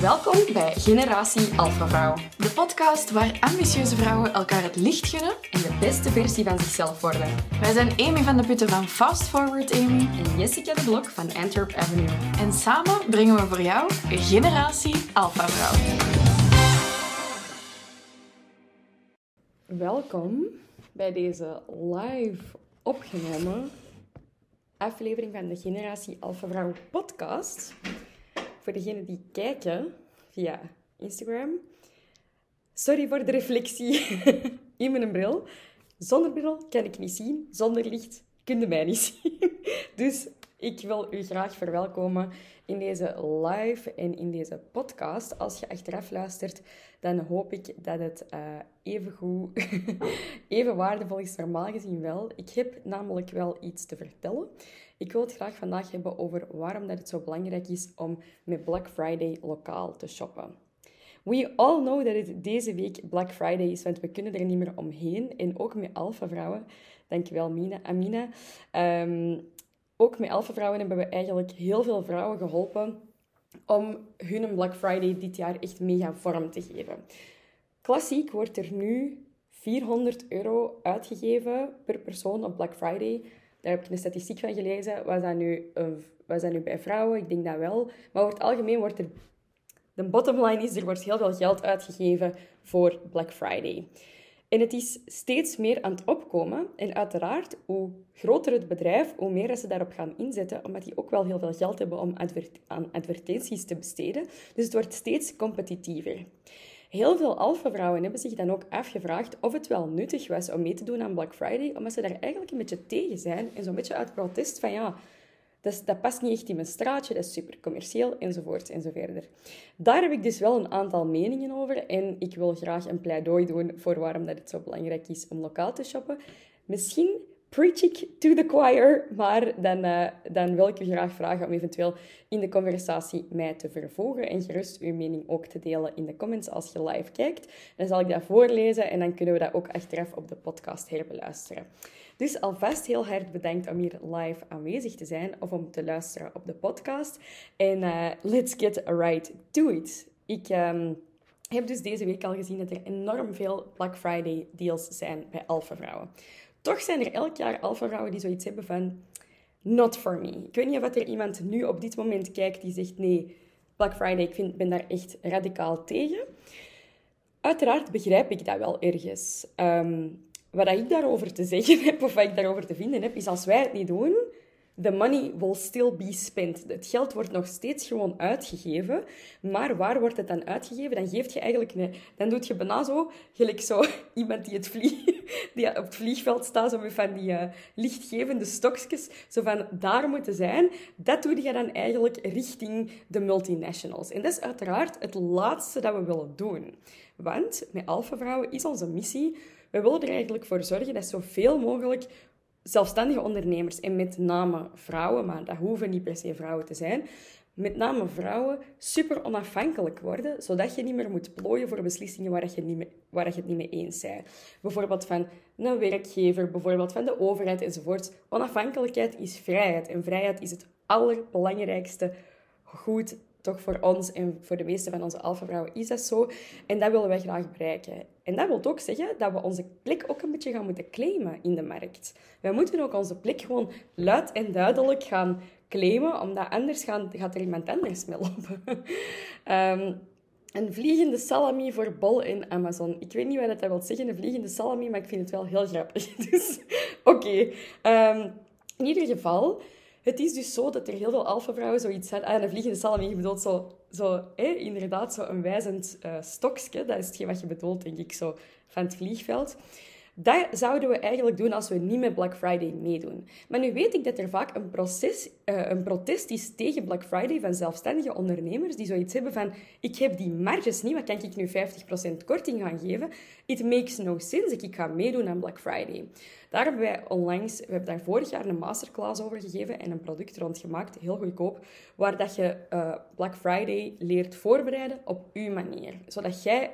Welkom bij Generatie Alpha Vrouw. De podcast waar ambitieuze vrouwen elkaar het licht gunnen en de beste versie van zichzelf worden. Wij zijn Amy van de Putten van Fast Forward Amy en Jessica de Blok van Antwerp Avenue. En samen brengen we voor jou Generatie Alpha Vrouw. Welkom bij deze live opgenomen aflevering van de Generatie Alpha Vrouw podcast. Voor degenen die kijken via Instagram. Sorry voor de reflectie in mijn bril. Zonder bril kan ik niet zien. Zonder licht kun je mij niet zien. Dus ik wil u graag verwelkomen in deze live en in deze podcast. Als je achteraf luistert, dan hoop ik dat het uh, even goed, even waardevol is, normaal gezien wel. Ik heb namelijk wel iets te vertellen. Ik wil het graag vandaag hebben over waarom dat het zo belangrijk is om met Black Friday lokaal te shoppen. We all know dat het deze week Black Friday is, want we kunnen er niet meer omheen. En ook met Alpha Vrouwen, dankjewel Mina, Amina. Um, ook met Alpha Vrouwen hebben we eigenlijk heel veel vrouwen geholpen om hun Black Friday dit jaar echt mega vorm te geven. Klassiek wordt er nu 400 euro uitgegeven per persoon op Black Friday. Daar heb ik een statistiek van gelezen. Was dat nu, uh, was dat nu bij vrouwen? Ik denk dat wel. Maar over het algemeen wordt er... De bottom line is, er wordt heel veel geld uitgegeven voor Black Friday. En het is steeds meer aan het opkomen. En uiteraard, hoe groter het bedrijf, hoe meer ze daarop gaan inzetten, omdat die ook wel heel veel geld hebben om aan advertenties te besteden. Dus het wordt steeds competitiever. Heel veel alfa-vrouwen hebben zich dan ook afgevraagd of het wel nuttig was om mee te doen aan Black Friday, omdat ze daar eigenlijk een beetje tegen zijn. En zo'n beetje uit protest van ja, dat, past niet echt in mijn straatje, dat is super commercieel, enzovoort enzoverder. Daar heb ik dus wel een aantal meningen over en ik wil graag een pleidooi doen voor waarom dat het zo belangrijk is om lokaal te shoppen. Misschien preach ik to the choir, maar dan, uh, dan wil ik u graag vragen om eventueel in de conversatie mij te vervolgen en gerust uw mening ook te delen in de comments als je live kijkt. Dan zal ik dat voorlezen en dan kunnen we dat ook achteraf op de podcast herbeluisteren. Dus alvast heel hard bedankt om hier live aanwezig te zijn of om te luisteren op de podcast. En uh, let's get right to it. Ik um, heb dus deze week al gezien dat er enorm veel Black Friday deals zijn bij Alpha Vrouwen. Toch zijn er elk jaar Alpha Vrouwen die zoiets hebben van not for me. Ik weet niet of er iemand nu op dit moment kijkt die zegt nee, Black Friday, ik vind, ben daar echt radicaal tegen. Uiteraard begrijp ik dat wel ergens. Um, wat ik daarover te zeggen heb, of wat ik daarover te vinden heb, is als wij het niet doen, the money will still be spent. Het geld wordt nog steeds gewoon uitgegeven. Maar waar wordt het dan uitgegeven? Dan geeft je eigenlijk een... Dan doet je bijna zo, gelijk zo iemand die, het vlieg, die op het vliegveld staat, zo met van die uh, lichtgevende stokjes, zo van daar moeten zijn. Dat doe je dan eigenlijk richting de multinationals. En dat is uiteraard het laatste dat we willen doen. Want met Alpha Vrouwen is onze missie we willen er eigenlijk voor zorgen dat zoveel mogelijk zelfstandige ondernemers, en met name vrouwen, maar dat hoeven niet per se vrouwen te zijn, met name vrouwen super onafhankelijk worden, zodat je niet meer moet plooien voor beslissingen waar je, niet mee, waar je het niet mee eens bent. Bijvoorbeeld van een werkgever, bijvoorbeeld van de overheid enzovoort. Onafhankelijkheid is vrijheid en vrijheid is het allerbelangrijkste goed toch voor ons en voor de meeste van onze alfa-vrouwen is dat zo. En dat willen wij graag bereiken. En dat wil ook zeggen dat we onze plek ook een beetje gaan moeten claimen in de markt. Wij moeten ook onze plek gewoon luid en duidelijk gaan claimen, omdat anders gaan, gaat er iemand anders mee lopen. um, een vliegende salami voor Bol in Amazon. Ik weet niet wat dat wil zeggen, een vliegende salami, maar ik vind het wel heel grappig. Dus oké. Ehm, in ieder geval... Het is dus zo dat er heel veel alfa-vrouwen zoiets hebben. Ah, een vliegende salami, je bedoelt zo, zo inderdaad zo een wijzend uh, stokje. Dat is hetgeen wat je bedoelt, denk ik, zo van het vliegveld. Dat zouden we eigenlijk doen als we niet met Black Friday meedoen. Maar nu weet ik dat er vaak een, proces, uh, een protest is tegen Black Friday van zelfstandige ondernemers die zoiets hebben van ik heb die marges niet, wat kan ik nu 50% korting gaan geven? It makes no sense, ik ga meedoen aan Black Friday. Daar hebben wij onlangs, we hebben daar vorig jaar een masterclass over gegeven en een product rond gemaakt, heel goedkoop, waar dat je uh, Black Friday leert voorbereiden op uw manier. Zodat jij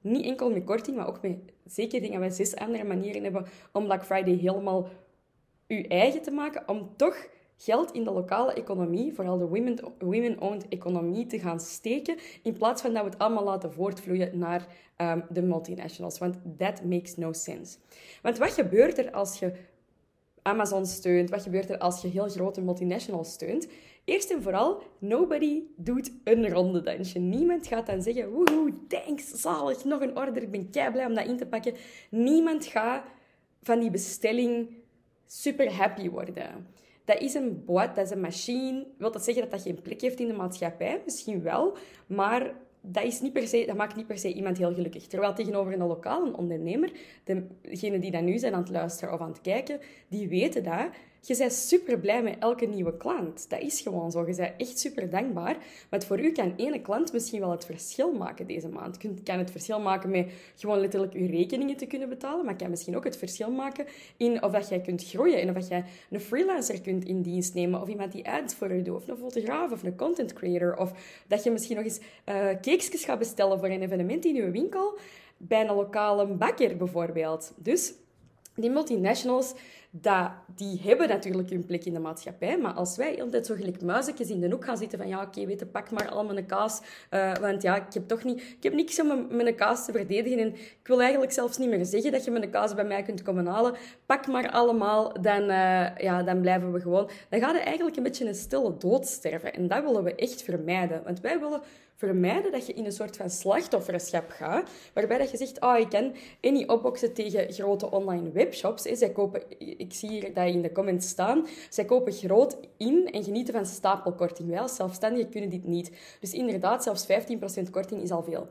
niet enkel met korting, maar ook met zeker dingen wij zes andere manieren hebben om Black Friday helemaal uw eigen te maken, om toch geld in de lokale economie, vooral de women-owned economie, te gaan steken, in plaats van dat we het allemaal laten voortvloeien naar um, de multinationals. Want that makes no sense. Want wat gebeurt er als je Amazon steunt? Wat gebeurt er als je heel grote multinationals steunt? Eerst en vooral, nobody doet een ronde dansje. Niemand gaat dan zeggen, woehoe, thanks, zalig, nog een order, ik ben kei blij om dat in te pakken. Niemand gaat van die bestelling super happy worden. Dat is een boot, dat is een machine. Wil dat zeggen dat dat geen plek heeft in de maatschappij? Misschien wel, maar dat, is niet per se, dat maakt niet per se iemand heel gelukkig. Terwijl tegenover een lokale ondernemer, degenen die dan nu zijn aan het luisteren of aan het kijken, die weten dat je bent super blij met elke nieuwe klant. Dat is gewoon zo. Je bent echt super dankbaar. Maar voor u kan ene klant misschien wel het verschil maken deze maand. Je kan het verschil maken met gewoon letterlijk je rekeningen te kunnen betalen. Maar kan misschien ook het verschil maken in of dat jij kunt groeien. En of dat jij een freelancer kunt in dienst nemen. Of iemand die ads voor je doet. Of een fotograaf of een content creator. Of dat je misschien nog eens uh, gaat bestellen voor een evenement in je winkel. Bij een lokale bakker bijvoorbeeld. Dus die multinationals dat, die hebben natuurlijk hun plek in de maatschappij. Maar als wij altijd zo gelijk muizetjes in de hoek gaan zitten van ja, oké, weet pak maar al mijn kaas. Uh, want ja, ik heb toch niet... Ik heb niks om mijn kaas te verdedigen. En ik wil eigenlijk zelfs niet meer zeggen dat je mijn kaas bij mij kunt komen halen. Pak maar allemaal, dan, uh, ja, dan blijven we gewoon... Dan gaat het eigenlijk een beetje een stille dood sterven. En dat willen we echt vermijden. Want wij willen vermijden dat je in een soort van slachtofferschap gaat, waarbij dat je zegt, oh, ik kan niet opboksen tegen grote online webshops. Zij kopen, ik zie hier dat in de comments staan, zij kopen groot in en genieten van stapelkorting. Wij als zelfstandigen kunnen dit niet. Dus inderdaad, zelfs 15% korting is al veel.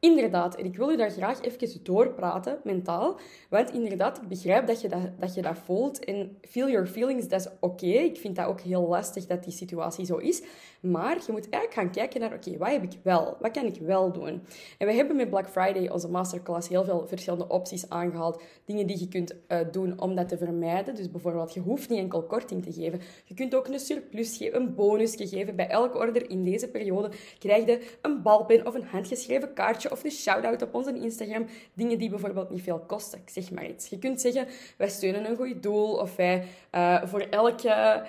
Inderdaad, en ik wil u daar graag even doorpraten, mentaal. Want inderdaad, ik begrijp dat je dat, dat, je dat voelt. En feel your feelings, dat is oké. Ik vind dat ook heel lastig dat die situatie zo is. Maar je moet eigenlijk gaan kijken naar, oké, wat heb ik wel? Wat kan ik wel doen? En we hebben met Black Friday, onze masterclass, heel veel verschillende opties aangehaald. Dingen die je kunt uh, doen om dat te vermijden. Dus bijvoorbeeld, je hoeft niet enkel korting te geven. Je kunt ook een surplus geven, een bonus geven. Bij elke order in deze periode krijg je een balpen of een handgeschreven kaartje of een shout-out op onze Instagram. Dingen die bijvoorbeeld niet veel kosten. Ik zeg maar iets. Je kunt zeggen, wij steunen een goed doel of wij uh, voor elke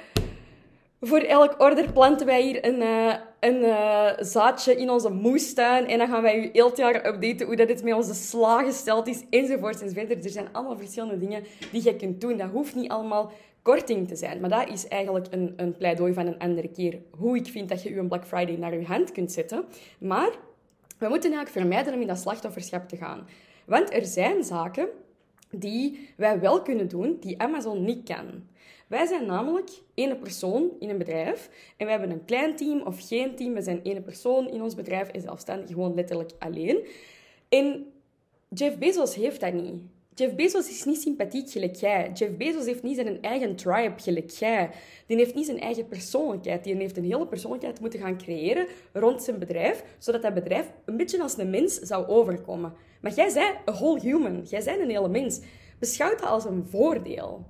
voor elk order planten wij hier een, uh, een uh, zaadje in onze moestuin. En dan gaan wij u elk jaar updaten hoe dat het met onze sla gesteld is, enzovoort enzovoort. Er zijn allemaal verschillende dingen die je kunt doen. Dat hoeft niet allemaal korting te zijn. Maar dat is eigenlijk een, een pleidooi van een andere keer. Hoe ik vind dat je een Black Friday naar je hand kunt zetten. Maar we moeten eigenlijk vermijden om in dat slachtofferschap te gaan. Want er zijn zaken die wij wel kunnen doen, die Amazon niet kan. Wij zijn namelijk één persoon in een bedrijf en we hebben een klein team of geen team. We zijn één persoon in ons bedrijf en zelfstandig gewoon letterlijk alleen. En Jeff Bezos heeft dat niet. Jeff Bezos is niet sympathiek gelijk jij. Jeff Bezos heeft niet zijn eigen tribe gelijk jij. Die heeft niet zijn eigen persoonlijkheid. Die heeft een hele persoonlijkheid moeten gaan creëren rond zijn bedrijf, zodat dat bedrijf een beetje als een mens zou overkomen. Maar jij bent een whole human. Jij bent een hele mens. Beschouw dat als een voordeel.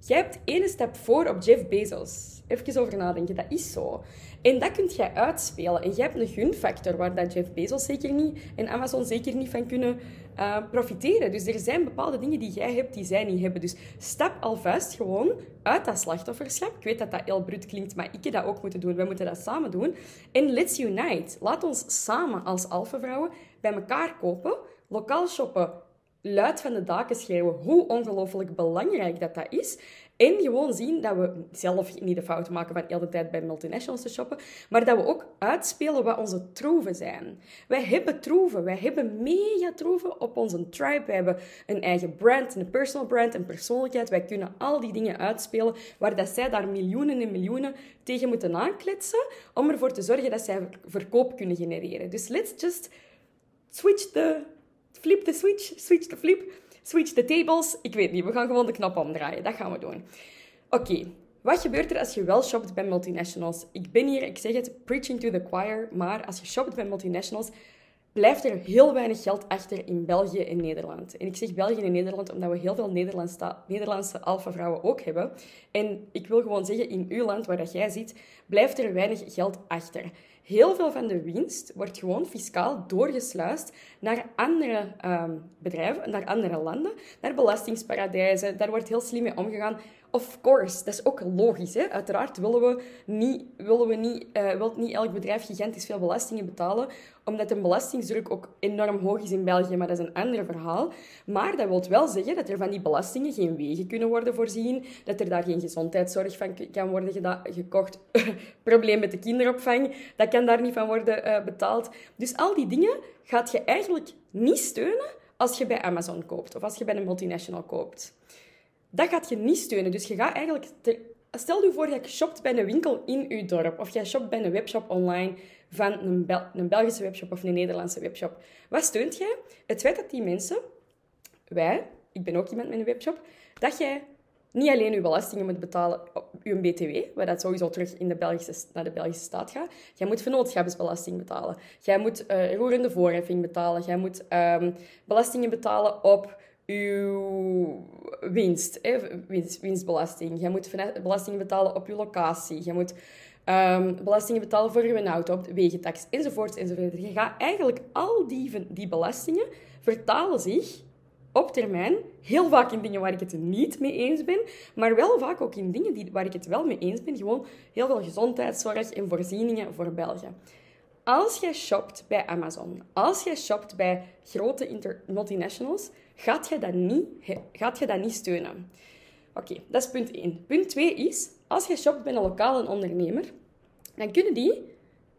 Jij hebt één stap voor op Jeff Bezos. Even over nadenken, dat is zo. En dat kunt jij uitspelen. En jij hebt een gunfactor waar dat Jeff Bezos zeker niet en Amazon zeker niet van kunnen uh, profiteren. Dus er zijn bepaalde dingen die jij hebt die zij niet hebben. Dus stap alvast gewoon uit dat slachtofferschap. Ik weet dat dat heel bruut klinkt, maar ik heb dat ook moeten doen. We moeten dat samen doen. En let's unite. Laat ons samen als alfavrouwen bij elkaar kopen, lokaal shoppen, luid van de daken schreeuwen hoe ongelooflijk belangrijk dat dat is. En gewoon zien dat we zelf niet de fout maken van de hele tijd bij multinationals te shoppen, maar dat we ook uitspelen wat onze troeven zijn. Wij hebben troeven, wij hebben mega troeven op onze tribe. Wij hebben een eigen brand, een personal brand, een persoonlijkheid. Wij kunnen al die dingen uitspelen waar dat zij daar miljoenen en miljoenen tegen moeten aankletsen om ervoor te zorgen dat zij verkoop kunnen genereren. Dus let's just switch the flip the switch, switch the flip, switch the tables. Ik weet niet, we gaan gewoon de knop omdraaien. Dat gaan we doen. Oké, wat gebeurt er als je wel shopt bij multinationals? Ik ben hier, ik zeg het, preaching to the choir, maar als je shopt bij multinationals, blijft er heel weinig geld achter in België en Nederland. En ik zeg België en Nederland omdat we heel veel Nederlandse, Nederlandse alfa-vrouwen ook hebben. En ik wil gewoon zeggen, in uw land waar dat jij zit, blijft er weinig geld achter. Heel veel van de winst wordt gewoon fiscaal doorgesluist naar andere um, bedrijven, naar andere landen, naar belastingsparadijzen. Daar wordt heel slim mee omgegaan Of course, dat is ook logisch. Hè? Uiteraard willen we niet, willen we niet, uh, niet elk bedrijf gigantisch veel belastingen betalen, omdat de belastingsdruk ook enorm hoog is in België, maar dat is een ander verhaal. Maar dat wil wel zeggen dat er van die belastingen geen wegen kunnen worden voorzien, dat er daar geen gezondheidszorg van kan worden gekocht, probleem met de kinderopvang, dat kan daar niet van worden uh, betaald. Dus al die dingen gaat je eigenlijk niet steunen als je bij Amazon koopt of als je bij een multinational koopt. Dat gaat je niet steunen. Dus je gaat eigenlijk... Stel je voor je shopt bij een winkel in je dorp of jij shopt bij een webshop online van een, een Belgische webshop of een Nederlandse webshop. Wat steunt jij? Het feit dat die mensen, wij, ik ben ook iemand met een webshop, dat jij niet alleen je belastingen moet betalen je BTW, waar dat sowieso terug in de Belgische, naar de Belgische staat gaat. Jij moet vennootschapsbelasting betalen. Jij moet uh, roerende voorheffing betalen. Jij moet um, belastingen betalen op je winst, winstbelasting. Jij moet belastingen betalen op je locatie. Je moet um, belastingen betalen voor je auto, op de enzovoort. Je gaat eigenlijk al die, die belastingen vertalen zich op termijn heel vaak in dingen waar ik het niet mee eens ben, maar wel vaak ook in dingen die, waar ik het wel mee eens ben. Gewoon heel veel gezondheidszorg en voorzieningen voor België. Als jij shopt bij Amazon, als jij shopt bij grote multinationals, gaat je dat niet, gaat je dat niet steunen. Oké, dat is punt 1. Punt 2 is, als je shopt bij een lokale ondernemer, dan kunnen die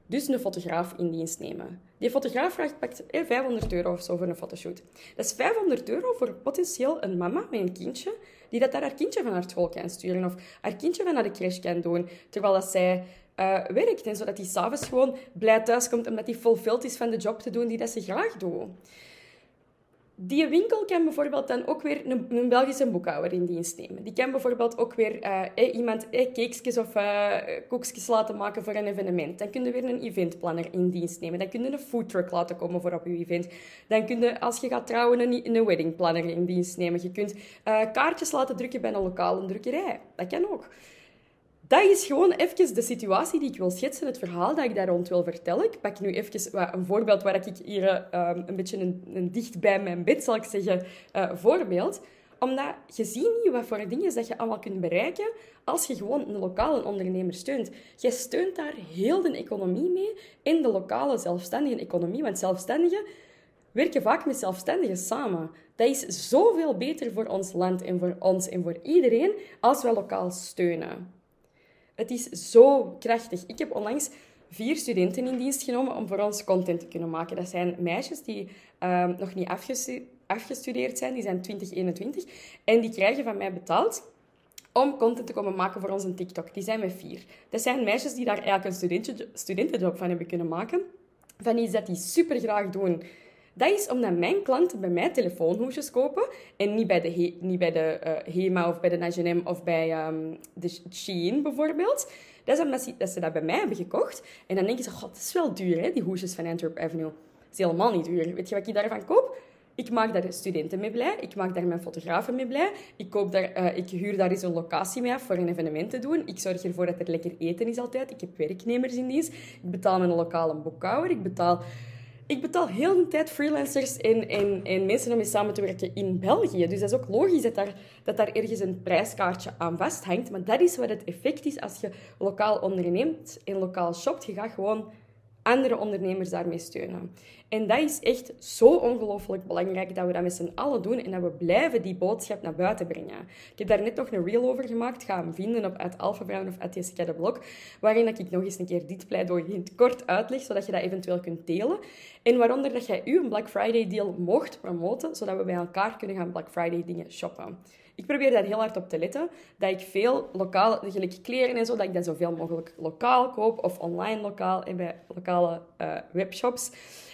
dus een fotograaf in dienst nemen. Die fotograaf vraagt pakt 500 euro of zo voor een fotoshoot. Dat is 500 euro voor potentieel een mama met een kindje, die dat daar haar kindje van haar school kan sturen of haar kindje van naar de crash kan doen, terwijl dat zij uh, werkt. En zodat hij s'avonds gewoon blij thuiskomt omdat hij fulfilled is van de job te doen die dat ze graag doet. Die winkel kan bijvoorbeeld dan ook weer een, een Belgische boekhouder in dienst nemen. Die kan bijvoorbeeld ook weer uh, iemand eh, of uh, koekjes laten maken voor een evenement. Dan kun je weer een eventplanner in dienst nemen. Dan kun je een foodtruck laten komen voor op je event. Dan kun je, als je gaat trouwen, een, weddingplanner in dienst nemen. Je kunt kaartjes laten drukken bij een lokale drukkerij. Dat kan ook dat is gewoon even de situatie die ik wil schetsen, het verhaal dat ik daar rond wil vertellen. Ik pak nu even een voorbeeld waar ik hier um, een beetje een, dicht bij mijn bed, zal ik zeggen, uh, voorbeeld. Omdat je ziet niet wat voor dingen dat je allemaal kunt bereiken als je gewoon een lokale ondernemer steunt. Je steunt daar heel de economie mee in de lokale zelfstandige economie. Want zelfstandigen werken vaak met zelfstandigen samen. Dat is zoveel beter voor ons land en voor ons en voor iedereen als we lokaal steunen. Het is zo krachtig. Ik heb onlangs vier studenten in dienst genomen om voor ons content te kunnen maken. Dat zijn meisjes die ehm, nog niet afgestudeerd zijn, die zijn 2021. En die krijgen van mij betaald om content te komen maken voor onze TikTok. Die zijn met vier. Dat zijn meisjes die daar eigenlijk een studentenjob van hebben kunnen maken. Van iets dat die super graag doen. Dat is omdat mijn klanten bij mij telefoonhoesjes kopen en niet bij de, niet bij de uh, HEMA of bij de H&M of bij um, de Shein bijvoorbeeld. Dat is omdat ze, dat ze dat bij mij hebben gekocht. En dan denken ze, god, dat is wel duur, hè, die hoesjes van Antwerp Avenue. Dat is helemaal niet duur. Weet je wat ik daarvan koop? Ik maak daar studenten mee blij. Ik maak daar mijn fotografen mee blij. Ik, koop daar, uh, ik huur daar eens een locatie mee af voor een evenement te doen. Ik zorg ervoor dat er lekker eten is altijd. Ik heb werknemers in dienst. Ik betaal mijn lokale boekhouder. Ik betaal ik betaal heel de tijd freelancers en, en, en mensen om mee samen te werken in België. Dus dat is ook logisch dat daar, dat daar ergens een prijskaartje aan vasthangt. Maar dat is wat het effect is als je lokaal onderneemt en lokaal shopt. Je gaat gewoon andere ondernemers daarmee steunen. En dat is echt zo ongelooflijk belangrijk dat we dat met z'n allen doen en dat we blijven die boodschap naar buiten brengen. Ik heb daar net nog een reel over gemaakt. Ga hem vinden op het Alpha of Jessica de waarin ik nog eens een keer dit pleidooi in het kort uitleg, zodat je dat eventueel kunt delen. En waaronder dat jij u een Black Friday deal mocht promoten, zodat we bij elkaar kunnen gaan Black Friday dingen shoppen. Ik probeer daar heel hard op te letten. Dat ik veel lokaal, gelijk kleren en zo, dat ik dat zoveel mogelijk lokaal koop. Of online lokaal en bij lokale uh, webshops.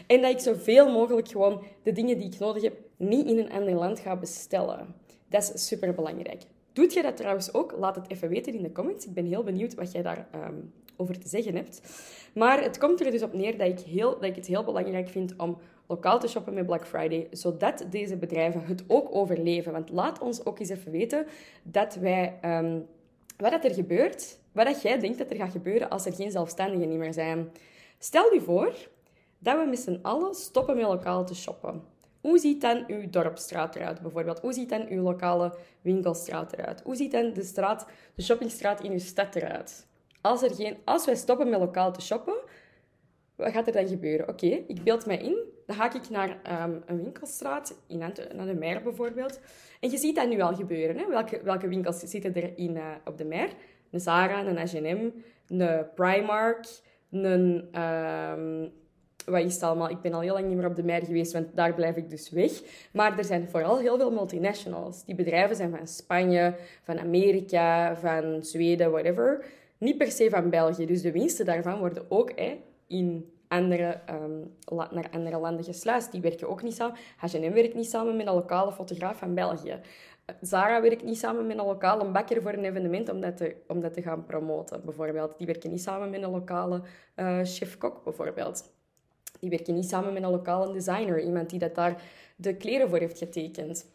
En dat ik zoveel mogelijk gewoon de dingen die ik nodig heb, niet in een ander land ga bestellen. Dat is super belangrijk. Doet je dat trouwens ook? Laat het even weten in de comments. Ik ben heel benieuwd wat jij daar um, over te zeggen hebt. Maar het komt er dus op neer dat ik, heel, dat ik het heel belangrijk vind om lokaal te shoppen met Black Friday, zodat deze bedrijven het ook overleven. Want laat ons ook eens even weten dat wij, um, wat dat er gebeurt, wat dat jij denkt dat er gaat gebeuren als er geen zelfstandigen meer zijn. Stel je voor dat we met z'n allen stoppen met lokaal te shoppen. Hoe ziet dan uw dorpstraat eruit, bijvoorbeeld? Hoe ziet dan uw lokale winkelstraat eruit? Hoe ziet dan de, straat, de shoppingstraat in uw stad eruit? Als, er geen, als wij stoppen met lokaal te shoppen, wat gaat er dan gebeuren? Oké, ik beeld mij in. Dan ga ik naar ehm, een winkelstraat, in naar de Mer bijvoorbeeld. En je ziet dat nu al gebeuren. Hè? Welke, welke winkels zitten er in, uh, op de Mer? Een Zara, een H&M, een Primark, een... Um, wat is het allemaal? Ik ben al heel lang niet meer op de Mer geweest, want daar blijf ik dus weg. Maar er zijn vooral heel veel multinationals. Die bedrijven zijn van Spanje, van Amerika, van Zweden, whatever. Niet per se van België. Dus de winsten daarvan worden ook hè, in andere, um, naar andere landen gesluist. Die werken ook niet samen. H&M werkt niet samen met een lokale fotograaf van België. Zara werkt niet samen met een lokale bakker voor een evenement om dat te, te gaan promoten, bijvoorbeeld. Die werken niet samen met een lokale uh, chef-kok, bijvoorbeeld. Die werken niet samen met een lokale designer, iemand die dat daar de kleren voor heeft getekend.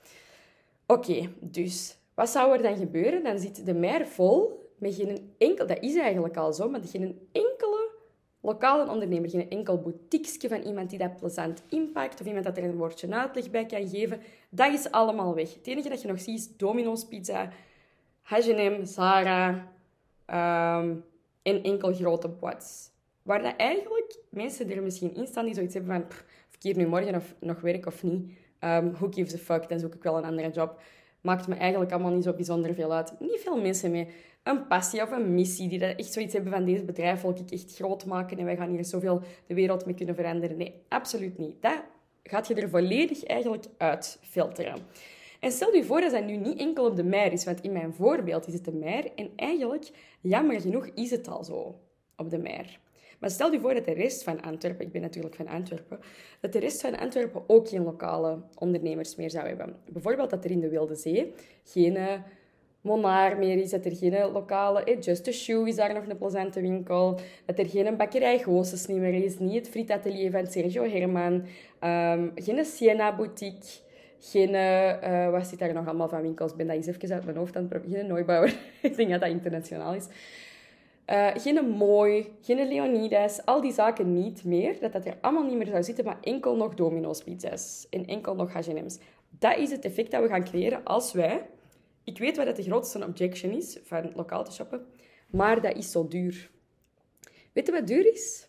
Oké, dus wat zou er dan gebeuren? Dan zit de mer vol met geen enkel... Dat is eigenlijk al zo, maar geen enkele lokale ondernemer, geen enkel boutiqueske van iemand die dat plezant impact of iemand dat er een woordje uitleg bij kan geven. Dat is allemaal weg. Het enige dat je nog ziet is Domino's Pizza, H&M, Zara um, en enkel grote bots. Waar dat eigenlijk mensen er misschien in staan die zoiets hebben van ik hier nu morgen of, nog werk of niet, um, who gives a fuck, dan zoek ik wel een andere job. Maakt me eigenlijk allemaal niet zo bijzonder veel uit. Niet veel mensen mee een passie of een missie, die echt zoiets hebben van deze bedrijf wil ik echt groot maken en wij gaan hier zoveel de wereld mee kunnen veranderen. Nee, absoluut niet. Dat gaat je er volledig eigenlijk uit filteren. En stel je voor dat dat nu niet enkel op de mer is, want in mijn voorbeeld is het de mer en eigenlijk, jammer genoeg, is het al zo op de mer. Maar stel je voor dat de rest van Antwerpen, ik ben natuurlijk van Antwerpen, dat de rest van Antwerpen ook geen lokale ondernemers meer zou hebben. Bijvoorbeeld dat er in de Wilde Zee geen Monar meer is, dat er geen lokale... Eh, Just a Shoe is daar nog een plezante winkel. Dat er geen bakkerij Goossens niet meer is. Niet het frietatelier van Sergio Herman. Um, geen Siena Boutique. Geen... Uh, wat zit daar nog allemaal van winkels? Ik ben dat eens even uit mijn hoofd aan het proberen. Geen Neubauer. ik denk dat dat internationaal is. Uh, geen Mooi, geen Leonidas, al die zaken niet meer. Dat dat er allemaal niet meer zou zitten, maar enkel nog Domino's pizza's en enkel nog H&M's. Dat is het effect dat we gaan creëren als wij ik weet wat de grootste objection is van lokaal te shoppen, maar dat is zo duur. Weet je wat duur is?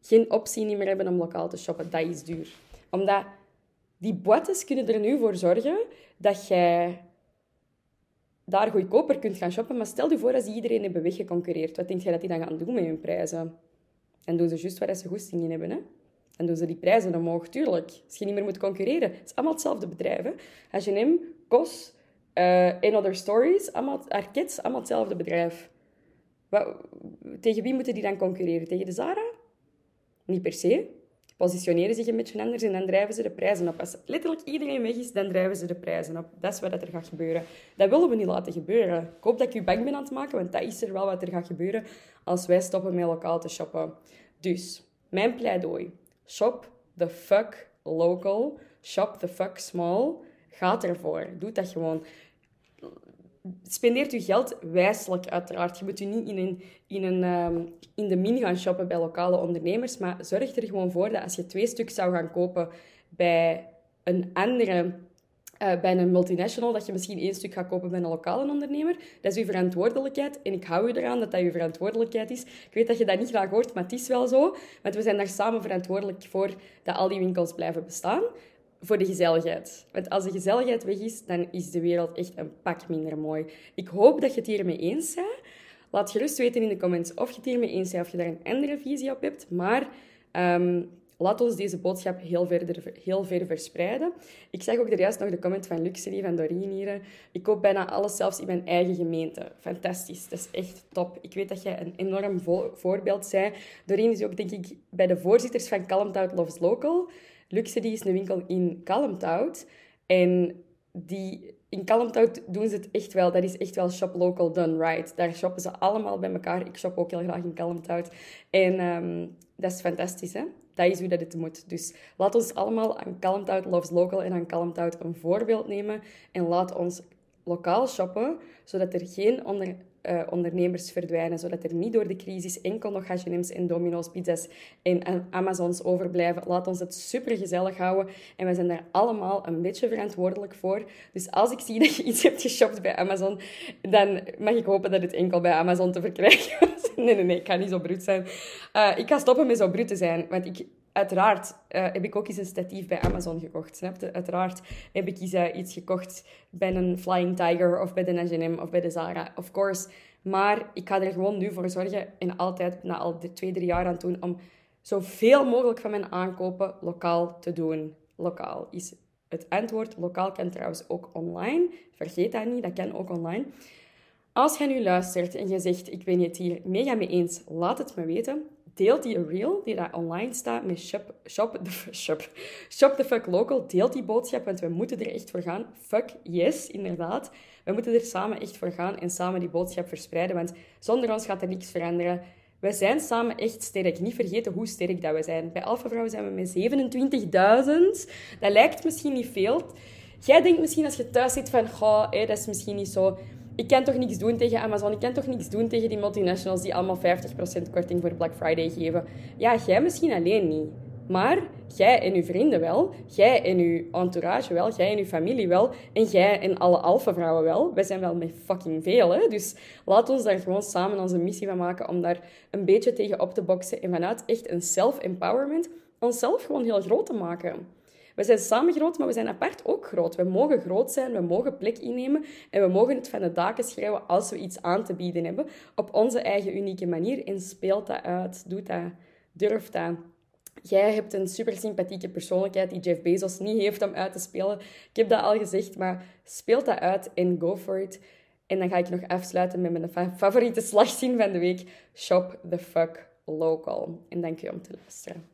Geen optie niet meer hebben om lokaal te shoppen, dat is duur. Omdat die boetes kunnen er nu voor zorgen dat jij daar goedkoper kunt gaan shoppen. Maar stel je voor dat ze iedereen hebben weggeconcureerd. Wat denk jij dat die dan gaan doen met hun prijzen? En doen ze juist waar ze goesting in hebben, hè? En doen ze die prijzen omhoog, tuurlijk. Als je niet meer moet concurreren. Het is allemaal hetzelfde bedrijf, hè? H&M, KOS, uh, in Other Stories, allemaal, Arquets, allemaal hetzelfde bedrijf. Wat, tegen wie moeten die dan concurreren? Tegen de Zara? Niet per se. Positioneren zich een beetje anders en dan drijven ze de prijzen op. Als letterlijk iedereen weg is, dan drijven ze de prijzen op. Dat is wat er gaat gebeuren. Dat willen we niet laten gebeuren. Ik hoop dat ik u bang ben aan het maken, want dat is er wel wat er gaat gebeuren als wij stoppen met lokaal te shoppen. Dus, mijn pleidooi. Shop the fuck local. Shop the fuck small. Gaat ervoor. Doe dat gewoon spendeert je geld wijselijk, uiteraard. Je moet je niet in, een, in, een, um, in de min gaan shoppen bij lokale ondernemers, maar zorg er gewoon voor dat als je twee stuk zou gaan kopen bij een andere... Uh, bij een multinational, dat je misschien één stuk gaat kopen bij een lokale ondernemer. Dat is uw verantwoordelijkheid. En ik hou u eraan dat dat uw verantwoordelijkheid is. Ik weet dat je dat niet graag hoort, maar het is wel zo. Want we zijn daar samen verantwoordelijk voor dat al die winkels blijven bestaan voor de gezelligheid. Want als de gezelligheid weg is, dan is de wereld echt een pak minder mooi. Ik hoop dat je het hiermee eens bent. Laat gerust weten in de comments of je het hiermee eens bent of je daar een andere visie op hebt. Maar um, laat ons deze boodschap heel verder, heel ver verspreiden. Ik zag ook er juist nog de comment van Luxury, van Doreen hier. Ik koop bijna alles zelfs in mijn eigen gemeente. Fantastisch. Dat is echt top. Ik weet dat jij een enorm voorbeeld bent. Doreen is ook, denk ik, bij de voorzitters van Calm Loves Local. Luxury is een winkel in Kalmthout. En die, in Kalmthout doen ze het echt wel. Dat is echt wel shop local done right. Daar shoppen ze allemaal bij elkaar. Ik shop ook heel graag in Kalmthout. En um, dat is fantastisch, hè? Dat is hoe dat het moet. Dus laat ons allemaal aan Kalmthout Loves Local en aan Kalmthout een voorbeeld nemen. En laat ons lokaal shoppen, zodat er geen onder uh, ondernemers verdwijnen, zodat er niet door de crisis enkel nog H&M's en Domino's, pizza's en Amazons overblijven. Laat ons het super gezellig houden en we zijn daar allemaal een beetje verantwoordelijk voor. Dus als ik zie dat je iets hebt geshopt bij Amazon, dan mag ik hopen dat het enkel bij Amazon te verkrijgen is. nee, nee, nee, ik ga niet zo bruut zijn. Uh, ik ga stoppen met zo bruut te zijn, want ik uiteraard uh, heb ik ook eens een statief bij Amazon gekocht. Snap je? Uiteraard heb ik eens uh, iets gekocht bij een Flying Tiger of bij de H&M of bij de Zara. Of course. Maar ik ga er gewoon nu voor zorgen, en altijd na al de twee, drie jaar aan doen, om zoveel mogelijk van mijn aankopen lokaal te doen. Lokaal is het antwoord. Lokaal kan trouwens ook online. Vergeet dat niet, dat kan ook online. Als jij nu luistert en je zegt, ik ben het hier mega mee eens, laat het me weten deelt die reel die daar online staat met shop, shop, the, shop, shop the fuck local. Deelt die boodschap, want we moeten er echt voor gaan. Fuck yes, inderdaad. We moeten er samen echt voor gaan en samen die boodschap verspreiden, want zonder ons gaat er niks veranderen. We zijn samen echt sterk. Niet vergeten hoe sterk dat we zijn. Bij Alpha Vrouw zijn we met 27.000. Dat lijkt misschien niet veel. Jij denkt misschien als je thuis zit van, goh, dat is misschien niet zo ik kan toch niks doen tegen Amazon. Ik kan toch niks doen tegen die multinationals die allemaal 50% korting voor Black Friday geven. Ja, jij misschien alleen niet. Maar jij en uw vrienden wel. Jij en uw entourage wel. Jij en uw familie wel. En jij en alle alpha-vrouwen wel. Wij zijn wel met fucking veel, hè. Dus laat ons daar gewoon samen onze missie van maken om daar een beetje tegen op te boksen. En vanuit echt een self-empowerment onszelf gewoon heel groot te maken. We zijn samen groot, maar we zijn apart ook groot. We mogen groot zijn, we mogen plek innemen en we mogen het van de daken schrijven als we iets aan te bieden hebben. Op onze eigen unieke manier. En speelt dat uit. Doe dat. Durf dat. Jij hebt een super sympathieke persoonlijkheid die Jeff Bezos niet heeft om uit te spelen. Ik heb dat al gezegd, maar speel dat uit en go for it. En dan ga ik nog afsluiten met mijn favoriete slagzin van de week. Shop the fuck local. En dank je om te luisteren.